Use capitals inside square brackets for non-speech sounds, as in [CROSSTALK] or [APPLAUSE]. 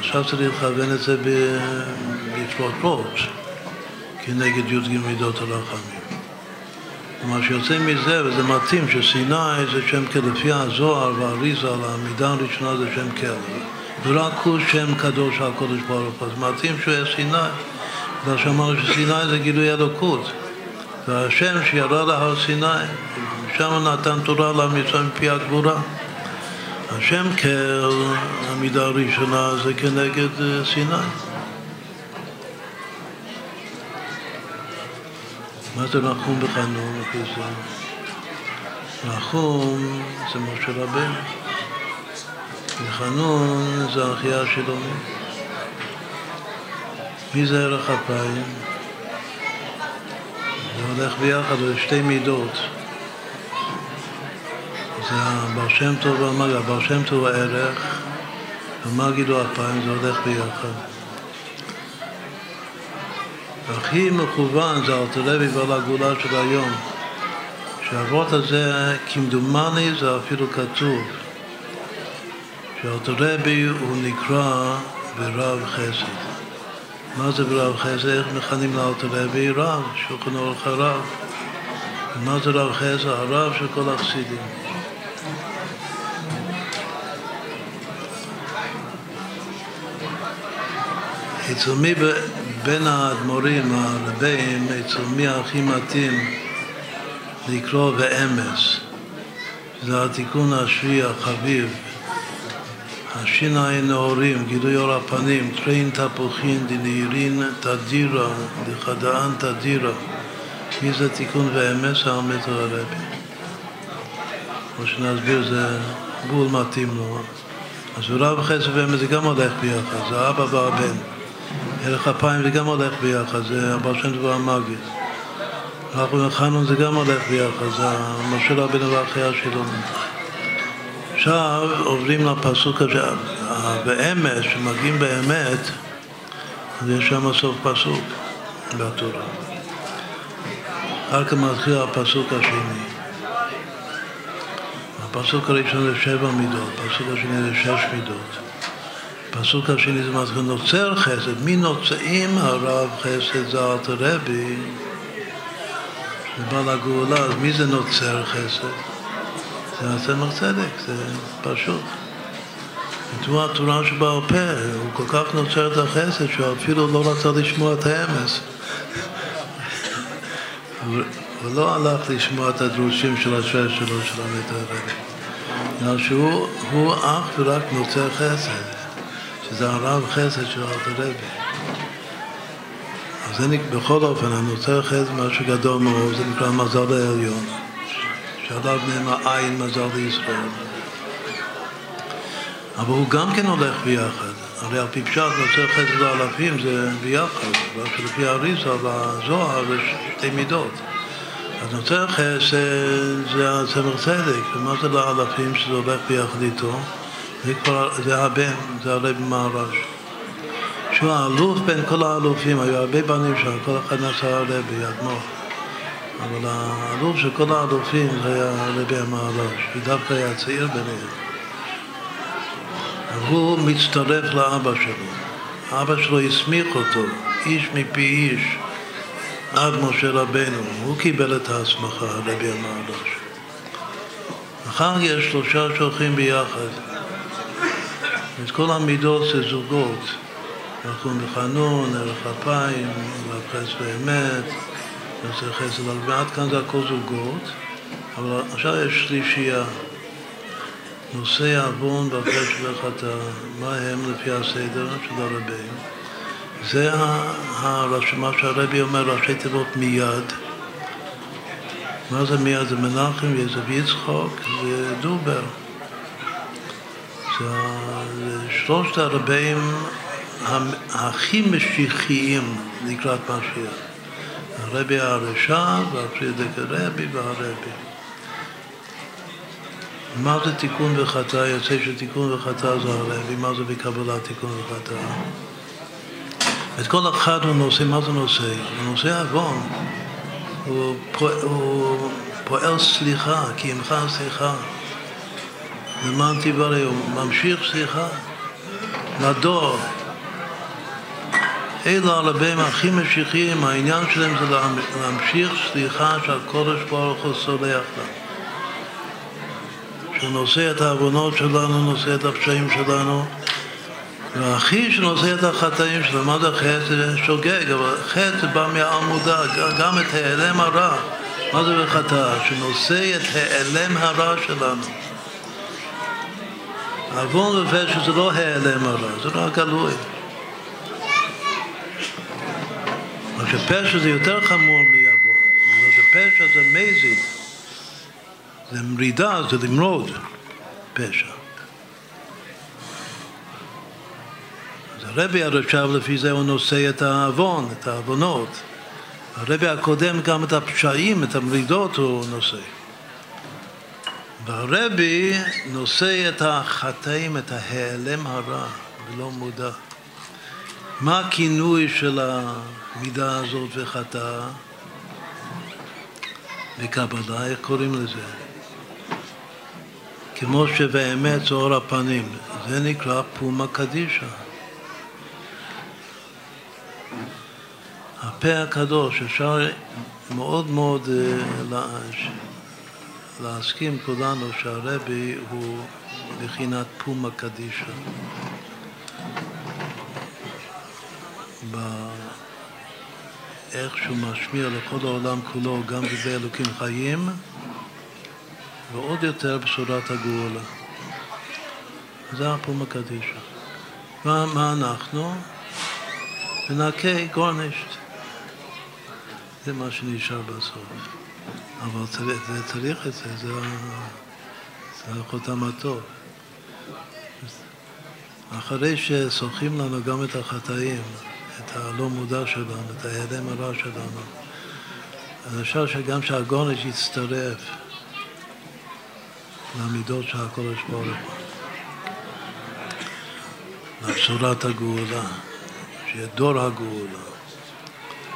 עכשיו צריך לכוון את זה בפרוטרוט, כנגד י"ג מידות הרחמים. מה שיוצא מזה, וזה מתאים, שסיני זה שם כלפי הזוהר והאריזה, המידה הראשונה זה שם כלב. ורק הוא שם קדוש על קודש ברוך הוא. אז מתאים שהוא היה סיני. בגלל שאמרנו שסיני זה גילוי אלוקות. והשם שירד להר סיני, שם נתן תורה למצרים מפי הגבורה. השם כל, המידה הראשונה זה כנגד אה, סיני. מה זה נחום בחנון? נחום זה משה רבנו. וחנון זה אחיה שלו. מי זה ערך אפיים? זה הולך ביחד, זה שתי מידות. זה הבר שם טוב והמגיד, הבר שם טוב הערך, המגיד הוא אפיים, זה הולך ביחד. הכי מכוון זה אלתרלוי ועל הגאולה של היום. שהאבות הזה, כמדומני זה אפילו כתוב, שאלתרבי הוא נקרא ברב חסד. מה זה ברב חסד? איך מכנים לאלתרבי? רב, שולחן אורך הרב. מה זה רב חסד? הרב של כל החסידים. אצל מי בין האדמו"רים, הרבים, אצל מי הכי מתאים לקרוא באמס? זה התיקון השביעי החביב, השיניים נאורים, גילוי אור הפנים, טרין תפוחין, דנהירין תדירה, דחדאן תדירה. מי זה תיקון ואמס? המטר הרבי. כמו שנסביר, זה בול מתאים לו. אז רב חסד ואמס זה גם הולך ביחד, זה אבא והבן. ערך אפיים זה גם הולך ביחד, זה הבעל שם דבר המגיד. רב וחנון זה גם הולך ביחד, זה משה רבינו והחיה שלו. עכשיו עוברים לפסוק הזה, באמת, כשמגיעים באמת, אז יש שם סוף פסוק בתורה. אחר כך מתחיל הפסוק השני. הפסוק הראשון זה שבע מידות, הפסוק השני זה שש מידות. הפסוק השני זה מתחיל נוצר חסד, מי נוצאים הרב חסד זה אלתר רבי, שבא לגאולה, אז מי זה נוצר חסד? זה הצמח צדק, זה פשוט. זו התורה שבעל פה, הוא כל כך נוצר את החסד שהוא אפילו לא רצה לשמוע את האמס. [LAUGHS] הוא לא הלך לשמוע את הדרושים של השם שלו, של המת הרבי. אלא שהוא אך ורק נוצר חסד, שזה הרב חסד של הרבי. אז זה בכל אופן, הנוצר חסד משהו גדול מאוד, זה נקרא מזל העליון. שעליו נאמר עין מזל לישראל. אבל הוא גם כן הולך ביחד. הרי על פי פשט נוצר חסד לאלפים זה ביחד, רק שלפי האריזה והזוהר יש שתי מידות. אז נוצר חסד זה הצמח צדק, ומה זה לאלפים שזה הולך ביחד איתו? זה זה הבן, זה הרב מהרש. שהוא האלוף בין כל האלופים, היו הרבה בנים שם, כל אחד נעשה הרבי, אדמו"ר. אבל האלוף של כל האלופים זה היה הרבי המהר"ש, ודווקא היה צעיר ביניהם. הוא מצטרף לאבא שלו. אבא שלו הסמיך אותו, איש מפי איש, עד משה רבנו. הוא קיבל את ההסמכה, הרבי המהר"ש. אחר יש שלושה שהולכים ביחד. את כל המידות זה זוגות. אנחנו בחנון, ערך אפיים, רב חס ואמת. יוצא חסד, אבל עד כאן זה הכל זוגות, אבל עכשיו יש שלישייה. נושא עוון והפרש של החטא, מה הם לפי הסדר של הרבים? זה מה שהרבי אומר, ראשי תיבות מיד. מה זה מיד? זה מנחם ויעזב יצחוק. זה שלושת הרבים הכי משיחיים לקראת משיח. הרבי הרשע והפרידק הרבי והרבי. מה זה תיקון וחטא? יוצא שתיקון וחטא זה הרבי, מה זה בקבלה תיקון וחטא? את כל אחד הוא נושא, מה זה נושא? הוא נושא עוון, הוא, הוא פועל סליחה, כי עמך סליחה. למען תברא, הוא ממשיך סליחה. לדור. אלו הרבים הכי משיחיים, העניין שלהם זה להמשיך סליחה שהקודש ברוך הוא סולח לנו. שהוא נושא את העוונות שלנו, נושא את הפשעים שלנו, והכי שנושא את החטאים שלו, מה זה חטא? שוגג, אבל חטא בא מהעמודה, גם את העלם הרע. מה זה בחטא? שנושא את העלם הרע שלנו. עוון ופשע זה לא העלם הרע, זה לא הגלוי. מה שפשע זה יותר חמור מעוון. פשע זה מזיד, זה מרידה, זה למרוד פשע. הרבי עד עכשיו לפי זה הוא נושא את העוון, את העוונות. הרבי הקודם גם את הפשעים, את המרידות הוא נושא. והרבי נושא את החטאים, את ההיעלם הרע, ולא מודע. מה הכינוי של המידה הזאת וחטאה? בקבלה, איך קוראים לזה? כמו שבאמת זה אור הפנים, זה נקרא פומה קדישה. הפה הקדוש, אפשר מאוד מאוד אה, להסכים כולנו שהרבי הוא בחינת פומה קדישה. באיך שהוא משמיע לכל העולם כולו, גם דברי אלוקים חיים, ועוד יותר בשורת הגאולה. זה הפומה קדישה. מה, מה אנחנו? מנקי גורנישט. זה מה שנשאר בסוף. אבל צריך, זה צריך את זה, זה, זה החותם הטוב. אחרי שסוחים לנו גם את החטאים, את הלא מודע שלנו, את ההיעלם הרע שלנו, אז אפשר שגם שהגונש יצטרף למידות של הקודש ברוך הוא, לבשורת הגאולה, שיהיה דור הגאולה.